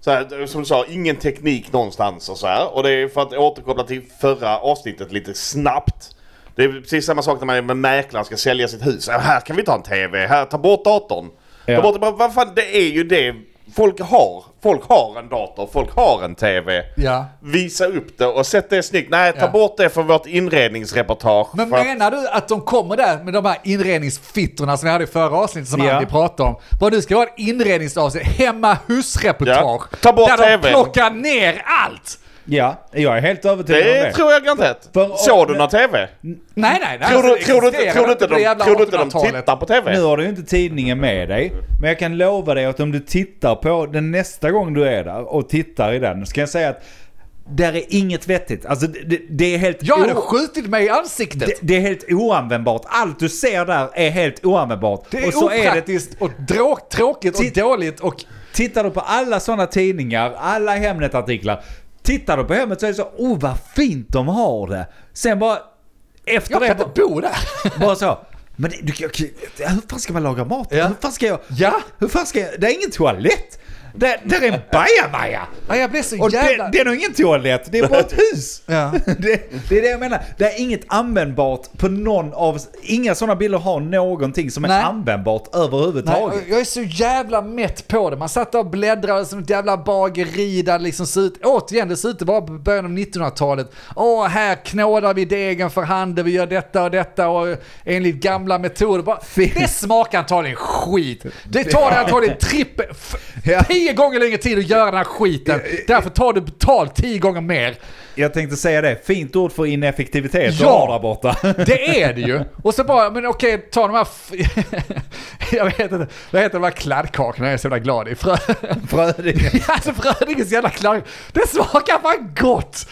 Så här, som du sa, ingen teknik någonstans och så här. Och det är för att återkoppla till förra avsnittet lite snabbt. Det är precis samma sak när man är med mäklaren ska sälja sitt hus. Ja, här kan vi ta en TV, här, ta bort datorn. Ja. Ta bort, vad vad fan, det är ju det folk har. Folk har en dator, folk har en TV. Ja. Visa upp det och sätt det snyggt. Nej, ta Ja. bort det för vårt inredningsreportage. Men menar du att de kommer där med de här inredningsfittorna som vi hade i förra avsnittet som Ja. Andy pratade om? Vad du ska ha ett inredningsavsnitt, hemma hus-reportage. Ja. Ta bort där TV:n. de plockar ner allt! Ja, jag är helt övertygad om Det det. tror jag garanterat. För- Såg du någon TV? Nej, nej, nej. Tror du, alltså, tror du, inte- tror du inte de, tror du inte de 1800-talet. tittar på TV? Nu har du ju inte tidningen med dig, men jag kan lova dig att om du tittar på den nästa gång du är där och tittar i den, ska jag säga att där är inget vettigt. Alltså det, det, är helt... Jag hade skjutit mig i ansiktet. det, det är helt oanvändbart. Allt du ser där är helt oanvändbart. Det är och så är det, opraktiskt och drå- tråkigt och dåligt och... tittar du på alla sådana tidningar, alla Hemnet-artiklar. Tittar du på Hemnet så är det så, oh vad fint de har det. Sen bara, efter Jag det, kan inte bo där. [LAUGHS] bara så. Men det, du, jag- hur fan ska man laga mat? Ja. Hur fan ska jag... Ja. Hur fan ska jag... Det är ingen toalett. Det, det är en bajamaja. Ja, jag blev så Och jävla... det, det är nog ingen toalett, det är bara ett hus. [LAUGHS] Ja. [LAUGHS] Det, det är det jag menar. Det är inget användbart på någon av... Inga sådana bilder har någonting som är Nej. användbart Nej, överhuvudtaget. och jag är så jävla mätt på det. Man satt och bläddrade som ett jävla bageri där det liksom ser ut, återigen det ser ut vara på början av 1900-talet. Åh, här knådar vi degen för hand, vi gör detta och detta och enligt gamla metoder. Bara, det smakar antagligen skit. Det [LAUGHS] tar antagligen trippel, Ja. Tio gånger längre tid att göra den här skiten. Därför tar du betalt tio gånger mer. Jag tänkte säga det, fint ord för ineffektivitet Ja. där borta. Det är det ju. Och så bara, men okej, ta de här... [LAUGHS] jag vet inte, vad heter de här kladdkakorna jag är så jävla glad i? Frö... [LAUGHS] Frödinge. Alltså Frödinges jävla kladd, det smakar fan gott!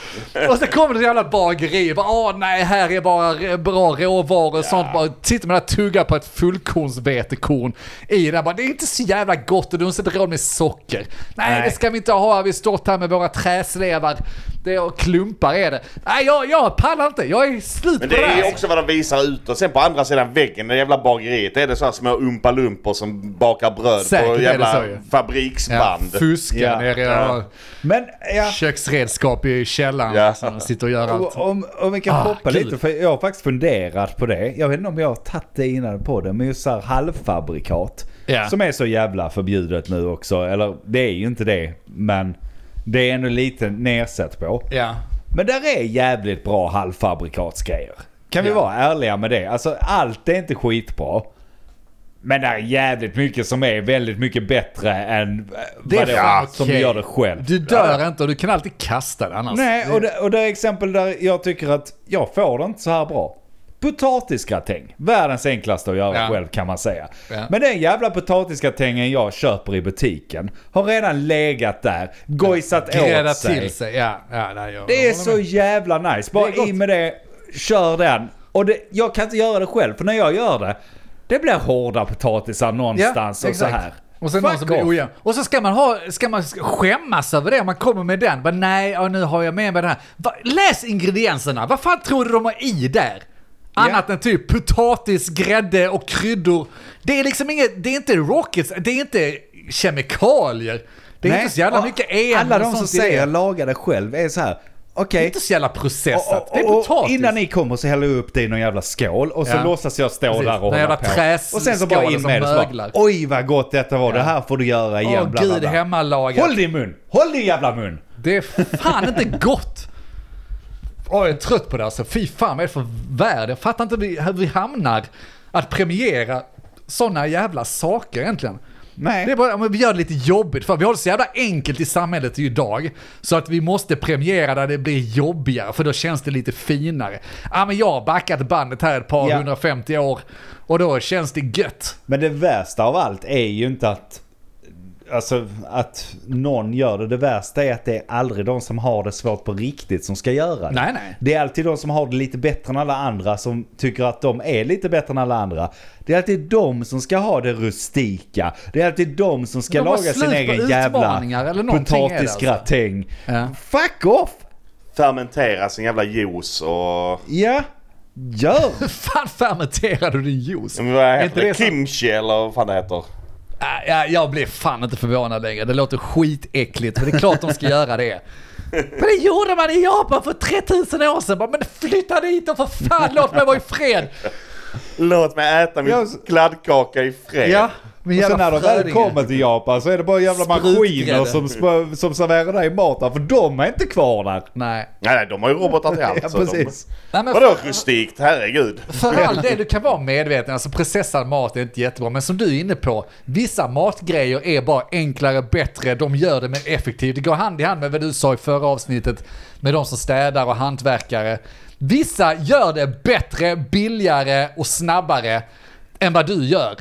Och så kommer det jävla bageri, bara åh nej, här är bara bra råvaror och sånt. Bara sitter man och tuggar på ett fullkornsvetekorn i det. Bara, det är inte så jävla gott och du har inte råd med socker. Nej, Nej. det ska vi inte ha, vi har stått här med våra träslevar. Det är, klumpar är det. Nej, jag, jag pallar inte, jag är slut Men på det det är ju här. också vad de visar ut och sen på andra sidan väggen, det jävla bageriet, är det sådana små umpalumpor som bakar bröd Säkert är på det jävla så ju. Ja, fabriksband. fuskar Ja, nere i ja. Men ja, köksredskap i källaren Ja. som de sitter och gör allt. Och Om, om vi kan Ah, hoppa kul. lite, för jag har faktiskt funderat på det. Jag vet inte om jag har tagit det innan på det, men just så här halvfabrikat. Ja. Som är så jävla förbjudet nu också. Eller det är ju inte det, men Det är ändå lite nedsatt på. Ja. Men där är jävligt bra halvfabrikatsgrejer. Kan vi Ja. vara ärliga med det? Alltså allt är inte skitbra. Men det är jävligt mycket som är väldigt mycket bättre än eh, Det är vad det fan är som okej. gör det själv. Du dör inte och du kan alltid kasta det annars. Nej, och det, och det är exempel där jag tycker att jag får det inte så här bra. Potatisgratäng. Världens enklaste att göra Ja. själv kan man säga. Ja. Men den jävla potatisgratängen jag köper i butiken har redan legat där, gojsat Grädda åt sig. till sig. Ja, ja, nej, jag Det är så med. jävla nice. Bara i med det, kör den. Och det, jag kan inte göra det själv, för när jag gör det, det blir hårda potatisar någonstans och så här. Och sen Fuck någon som blir ojämn. Och så ska man, ha, ska man skämmas över det om man kommer med den. Men nej, ja, nu har jag med mig den här. Va, läs ingredienserna. Vad fan tror du de har i där? Annat än typ potatis, grädde och kryddor. Det är liksom inget, det är inte rockets, det är inte kemikalier. Det är Nej, inte så jävla och mycket en Alla och de som säger laga det själv är så här. Det är okej. inte så jävla processat. Och- det är och- och potatis. Innan ni kommer så häller jag upp det i någon jävla skål och så Ja. låtsas jag stå Precis, där och hålla på. Och sen så bara in med det så bara, Oj vad gott detta var, det här får du göra igen. Åh bla, gud, hemmalagat. Håll din mun! Håll din jävla mun! Det är fan inte gott. [LAUGHS] Jag är trött på det alltså. Fy fan, vad är det för värld? Jag fattar inte hur vi hamnar att premiera sådana jävla saker egentligen. Nej. Det är bara, men vi gör det lite jobbigt för vi har det så jävla enkelt i samhället idag. Så att vi måste premiera där det blir jobbigare för då känns det lite finare. Ja men jag har backat bandet här ett par Ja. 150 år och då känns det gött. Men det värsta av allt är ju inte att Alltså att någon gör det. Det värsta är att det är aldrig de som har det svårt på riktigt som ska göra det. Nej, nej. Det är alltid de som har det lite bättre än alla andra som tycker att de är lite bättre än alla andra. Det är alltid de som ska ha det rustika. Det är alltid de som ska De laga sin egen jävla det alltså. potatisgratäng. Ja. Fuck off! Fermentera sin jävla juice och... Ja, gör! [LAUGHS] Fan fermenterar du din juice? Men vad Är heter inte det? Kimchi eller vad fan det heter. Ja, jag blir fan inte förvånad längre. Det låter skitäckligt, men det är klart de ska göra det. Men det gjorde man i Japan för 3000 år sedan. Bara, Men flytta dit och för fan låt mig vara i fred. Låt mig äta min kladdkaka i fred. Ja, min Och sen när de väl kommer till Japan så är det bara jävla maskiner som, som serverar dig mat där, för de är inte kvar där. Nej. Nej, de har ju robotar till [LAUGHS] allt. Ja, så de- precis. Nej men Vadå för, rustikt? Herregud. för all del, du kan vara medveten. Alltså processad mat är inte jättebra. Men som du är inne på, vissa matgrejer är bara enklare, bättre. De gör det mer effektivt. Det går hand i hand med vad du sa i förra avsnittet. Med de som städar och hantverkare. Vissa gör det bättre, billigare och snabbare än vad du gör.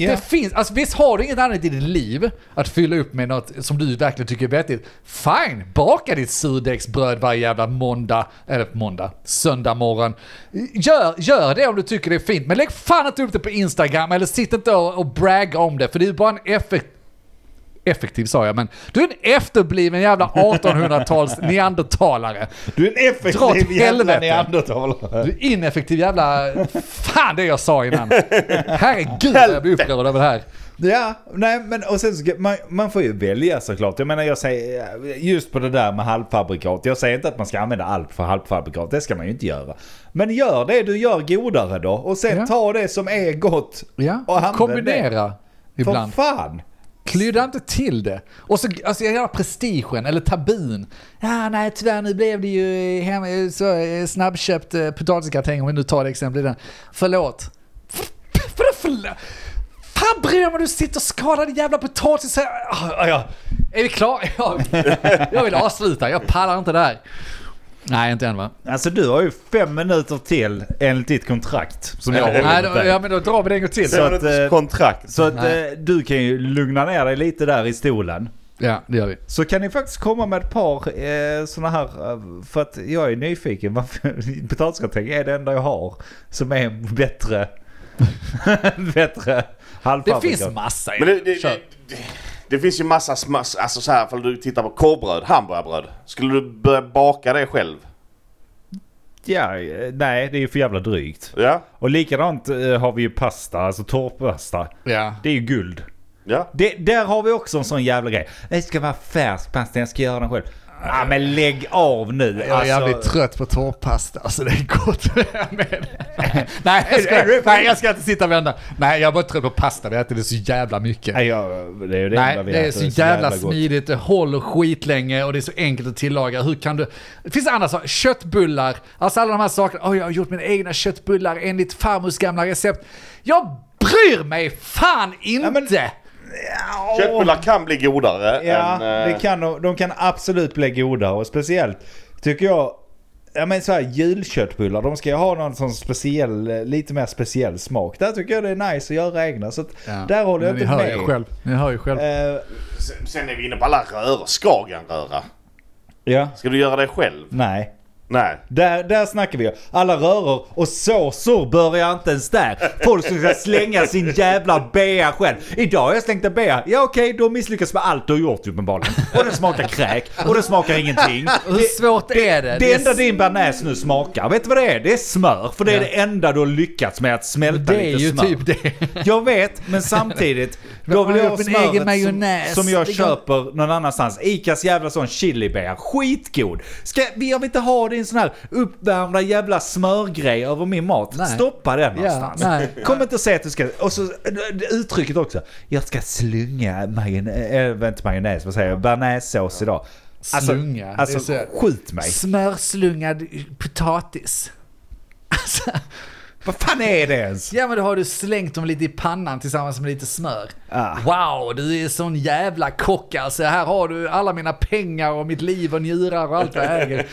Ja. Det finns, alltså visst har du inget annat i ditt liv att fylla upp med något som du verkligen tycker är vettigt. Fine, baka ditt surdegsbröd varje jävla måndag, eller måndag, söndag morgon. Gör, gör det om du tycker det är fint, men lägg fan inte upp det på Instagram eller sitt inte och, och bragga om det, för det är bara en effekt Effektiv sa jag, men du är en efterbliven jävla 1800-tals [LAUGHS] neandertalare. Du är en effektiv jävla neandertalare. Du är ineffektiv jävla... Fan det jag sa innan. Herregud vad jag blir upprörd över det här. Ja, nej men och sen ska, man, man får ju välja såklart. Jag menar jag säger, just på det där med halvfabrikat. Jag säger inte att man ska använda allt för halvfabrikat, det ska man ju inte göra. Men gör det du gör godare då och sen Ja. ta det som är gott Ja, och använd kombinera det. För ibland. fan! Klydda inte till det. Och så, alltså hela prestigen, eller tabun. Ja, nej tyvärr nu blev det ju eh, hem, eh, så, eh, snabbköpt eh, potatisgratäng om vi nu tar det exemplet. den. Förlåt. [LAUGHS] Vadå förlåt? Fan bryr jag mig om du sitter och skadar din jävla potatis. Ah, ah ja. Är vi klara? [LAUGHS] Jag, jag vill avsluta, jag pallar inte det här. Nej, inte än va? Alltså du har ju fem minuter till enligt ditt kontrakt som jag Ja, håller Nej, då, ja men då drar vi det en gång till. Så Så att, eh, kontrakt. Så att Nej. eh, du kan ju lugna ner dig lite där i stolen. Ja, det gör vi. Så kan ni faktiskt komma med ett par eh, sådana här, eh, för att jag är nyfiken. [LAUGHS] Potatisgratäng är det enda jag har som är bättre, [LAUGHS] bättre Det halvfabrikat. finns massa Men det, det, Kör. det, det finns ju massa smass, alltså så här, ifall du tittar på korvbröd, hamburgarbröd. Skulle du börja baka det själv? Ja, nej det är ju för jävla drygt. Ja? Och likadant eh, har vi ju pasta, alltså torrpasta. Ja. Det är ju guld. Ja? Det, där har vi också en sån jävla grej. Det ska vara färsk pasta, jag ska göra den själv. Ja, men lägg av nu. Jag är Alltså, jävligt trött på torrpasta, alltså det är gott med. [LAUGHS] Nej, jag ska, nej, jag ska inte sitta och vända. Nej, jag är bara trött på pasta, vi äter det så jävla mycket. Nej, jag, det är det Nej, det är äter, så jävla gott. smidigt, det håller skitlänge och det är så enkelt att tillaga. Hur kan du... Det finns andra saker, köttbullar, alltså alla de här sakerna. Åh, jag har gjort mina egna köttbullar enligt farmors gamla recept. Jag bryr mig fan inte! men- Köttbullar kan bli godare Ja, än... eh, det kan, de- de kan absolut bli godare och speciellt tycker jag Ja men så här julköttbullar, de ska ju ha någon sån speciell, eh, lite mer speciell smak. Där tycker jag det är nice att göra egna. Så att Ja, där håller jag men inte med. Ju själv. Ni hör ju själv. Eh, Sen- Sen är vi inne på alla röror. Skagenröra. ja, Ska du göra det själv? nej. Nej. Där, där snackar vi. Alla röror och såsor börjar inte ens där. Folk som ska slänga sin jävla bea själv. Idag har jag slängt en bea. Ja okej, då misslyckas med allt du har gjort uppenbarligen. Och det smakar kräk. Och det smakar ingenting. Hur svårt är det? Det är enda din bearnaise nu smakar, vet du vad det är? Det är smör. För det är Ja. det enda du har lyckats med att smälta Det är lite ju smör. typ det. Jag vet, men samtidigt. [LAUGHS] Då vill har jag ha min egen smöret majonnäs. som, som jag Det köper någon annanstans. Icas jävla sån chilibea. Skitgod. Ska, jag vill inte ha din sån här uppvärmda jävla smörgrej över min mat. Nej. Stoppa den Ja, någonstans. nej. Kom inte och säg att du ska... Och så det uttrycket också. Jag ska slunga majonnäs, äh, inte majonnäs, vad säger jag? Bearnaisesås idag. Slunga, det är Alltså, så- alltså skjut mig. Smörslungad potatis. Alltså, Vad fan är det ens? ja men då har du slängt dem lite i pannan tillsammans med lite smör. Ah. Wow, du är sån jävla kock alltså. Här har du alla mina pengar och mitt liv och njurar och allt jag äger.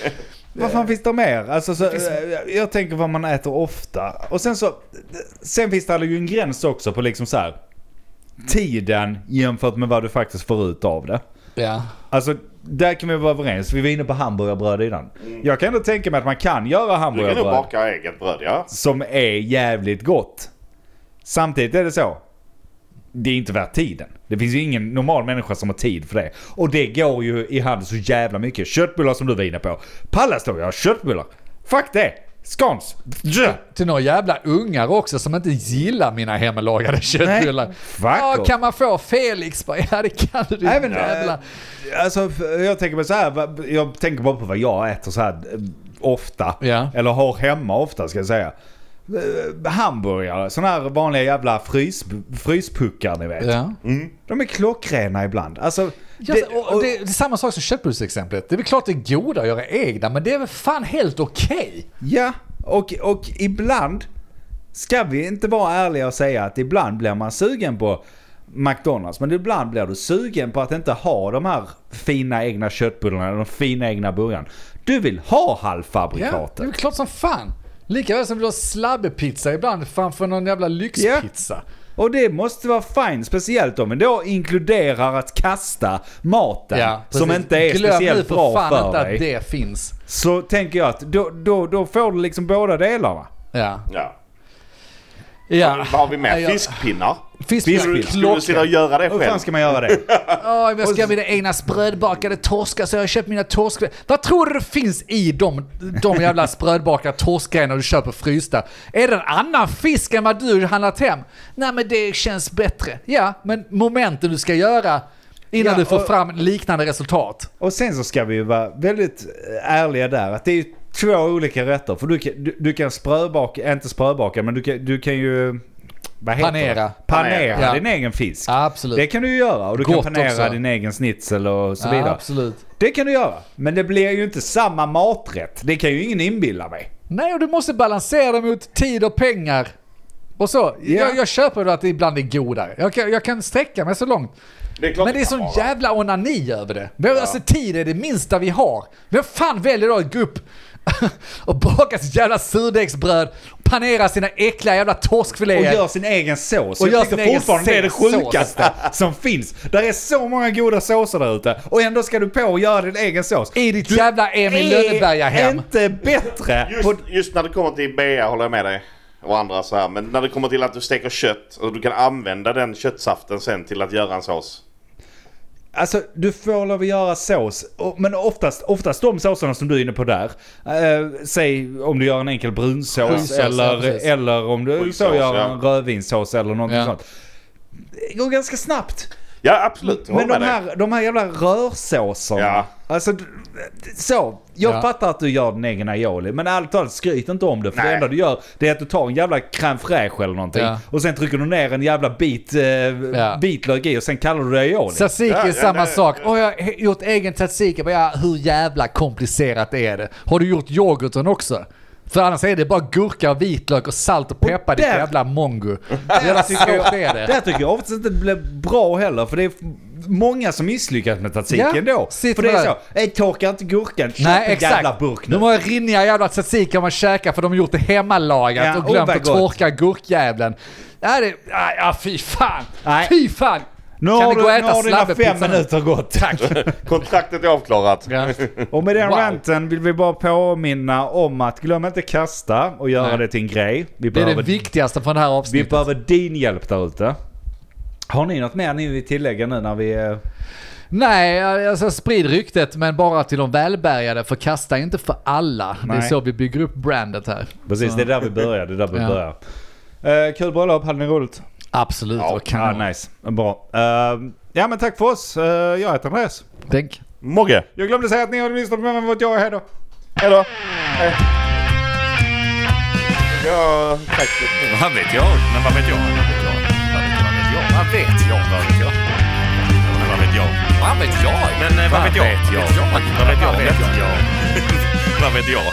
Vad fan finns det mer? Alltså, så, eh, jag tänker vad man äter ofta. Och sen så, sen finns det ju en gräns också på liksom så här tiden jämfört med vad du faktiskt får ut av det. Ja. Alltså, där kan vi vara överens. Vi var inne på hamburgerbröd innan. Jag kan ändå tänka mig att man kan göra Du kan nog baka eget bröd, ja. som är jävligt gott. Samtidigt är det så. Det är inte värt tiden. Det finns ju ingen normal människa som har tid för det. Och det går ju i hand så jävla mycket. Köttbullar som du var inne på. Pallas då, jag har köttbullar. Fuck det! Skans! Djö. Till några jävla ungar också som inte gillar mina hemlagade köttbullar. Ja, kan man få Felix? Bara, [LAUGHS] Ja, det kan du din Även, jävla... äh, alltså, jag tänker så här. Jag tänker bara på vad jag äter så här eh, ofta. Ja. Eller har hemma ofta ska jag säga. Eh, Hamburgare, sådana här vanliga jävla frys, fryspuckar ni vet. Ja. De är klockrena ibland. Alltså, det- och, och- det, det är samma sak som köttbullsexemplet. Det är väl klart det är goda att göra egna, men det är väl fan helt okej? Ja, och, och ibland ska vi inte vara ärliga och säga att ibland blir man sugen på McDonalds. Men ibland blir du sugen på att inte ha de här fina egna köttbullarna, de fina egna burgarna. Du vill ha Ja, det halvfabrikatet. är klart som fan. Lika väl som du har slabbepizza ibland framför någon jävla lyxpizza. Och det måste vara fine, speciellt om vi då inkluderar att kasta maten som precis. inte är Glöm speciellt nu för bra fan för inte dig. att det finns. Så tänker jag att då, då, då får du liksom båda delarna. Ja. ja. Ja. Vad har vi mer? Ja, Fiskpinnar? Fiskpinnar. Skulle du, sitta och göra det Hur själv? fan ska man göra det? [LAUGHS] Åh, jag ska göra mina egna sprödbakade torskar så jag har köpt mina torsk... Vad tror du det finns i de, de jävla sprödbakade torskgrejerna du köper frysta? Är det en annan fisk än vad du handlat hem? Nej men det känns bättre. Ja, men momenten du ska göra innan Ja, du får och- fram liknande resultat. Och sen så ska vi ju vara väldigt ärliga där. Att det är två olika rätter. För du kan, du, du kan spröbaka, inte spröbaka, men du kan, du kan ju... Vad heter Panera. Det? Panera Ja. din egen fisk. Absolut. Det kan du göra. Och du Gott kan panera också. din egen schnitzel och så Ja, vidare. absolut. Det kan du göra. Men det blir ju inte samma maträtt. Det kan ju ingen inbilla mig. Nej, och du måste balansera det mot tid och pengar. Och så. Jag, jag köper att det ibland är godare. Jag kan, jag kan sträcka mig så långt. Det Men det är sån jävla onani över det. Ja. Alltså tid är det minsta vi har. Vem fan väljer då att gå upp [LAUGHS] och baka sitt jävla surdegsbröd, panera sina äckliga jävla Och torskfiléer. gör sin egen sås. Och jag gör tycker sin fortfarande det är det sjukaste [LAUGHS] som finns. Där är så många goda såser där ute. Och ändå ska du på och göra din egen sås. I ditt jävla Emil Lönneberga-hem. inte bättre. [LAUGHS] Just, just när det kommer till bea håller jag med dig. Och andra så här. Men när det kommer till att du steker kött och du kan använda den köttsaften sen till att göra en sås. Alltså du får lov att göra sås. Men oftast, oftast de såserna som du är inne på där. Eh, säg om du gör en enkel brunsås Brunsås, ja, eller, precis. eller om du så gör ja. en rödvinssås eller något Ja. sånt. Det går ganska snabbt. Ja, absolut. Men de här, de här jävla rörsåserna. Ja. Alltså, så. Jag Ja. fattar att du gör din egen aioli. Men ärligt talat, skryt inte om det. För det Nej. enda du gör, det är att du tar en jävla crème fraîche eller någonting. Ja. Och sen trycker du ner en jävla bit eh, vitlök i och sen kallar du det aioli. Tzatziki Ja, är ja, samma sak. Och jag har gjort egen tzatziki. Men ja, hur jävla komplicerat är det? Har du gjort yoghurten också? För annars är det bara gurka, vitlök och salt och peppar ditt där- jävla mongo. [LAUGHS] Jävla svårt är det. Där tycker jag oftast inte det blir bra heller. För det är många som misslyckas med tzatziki ändå. sitter För det är så, "Ey, torka inte gurkan, köp Nej en exakt. jävla burk nu. De har rinniga jävla tzatziki man käkar för de har gjort det hemmalagat Ja, och oh, glömt vad att gott. torka gurkjävlen. Ja, det, ja, ja fy fan. Nej. Fy fan. Nu Kan har, vi du, gå och nu har dina fem minuter gått. Tack. [LAUGHS] Kontraktet är avklarat. Ja. Och med den Wow. ranten vill vi bara påminna om att glöm inte kasta och göra Nej. det till en grej. Vi Det är det behöver, viktigaste från det här vi avsnittet. behöver din hjälp där ute. Har ni något mer ni vill tillägga nu när vi... är- Nej, alltså sprid ryktet men bara till de välbärgade för kasta inte för alla. Det är Nej. så vi bygger upp brandet här. Precis, Så- det är där vi börjar. Det är där vi Ja. börjar. Uh, kul bröllop, hade ni roligt? Absolut, Ja, Ja, kanon. nice. Bra. Eh, ja men tack för oss. Uh, jag heter Andreas. Tänk. Mogge. Jag glömde säga att ni har lyssnat på mig, men vad jag är här då. Hejdå. Hej. Ja, tack. Vad vet jag? Men vad vet jag? Vad vet jag? Vad vet jag? Vad vet jag? Vad vet jag? Men vad vet jag? Vad vet jag? Men eh, vad? Vad vet jag? Vad vet jag? Vad vet jag? Vad vet jag?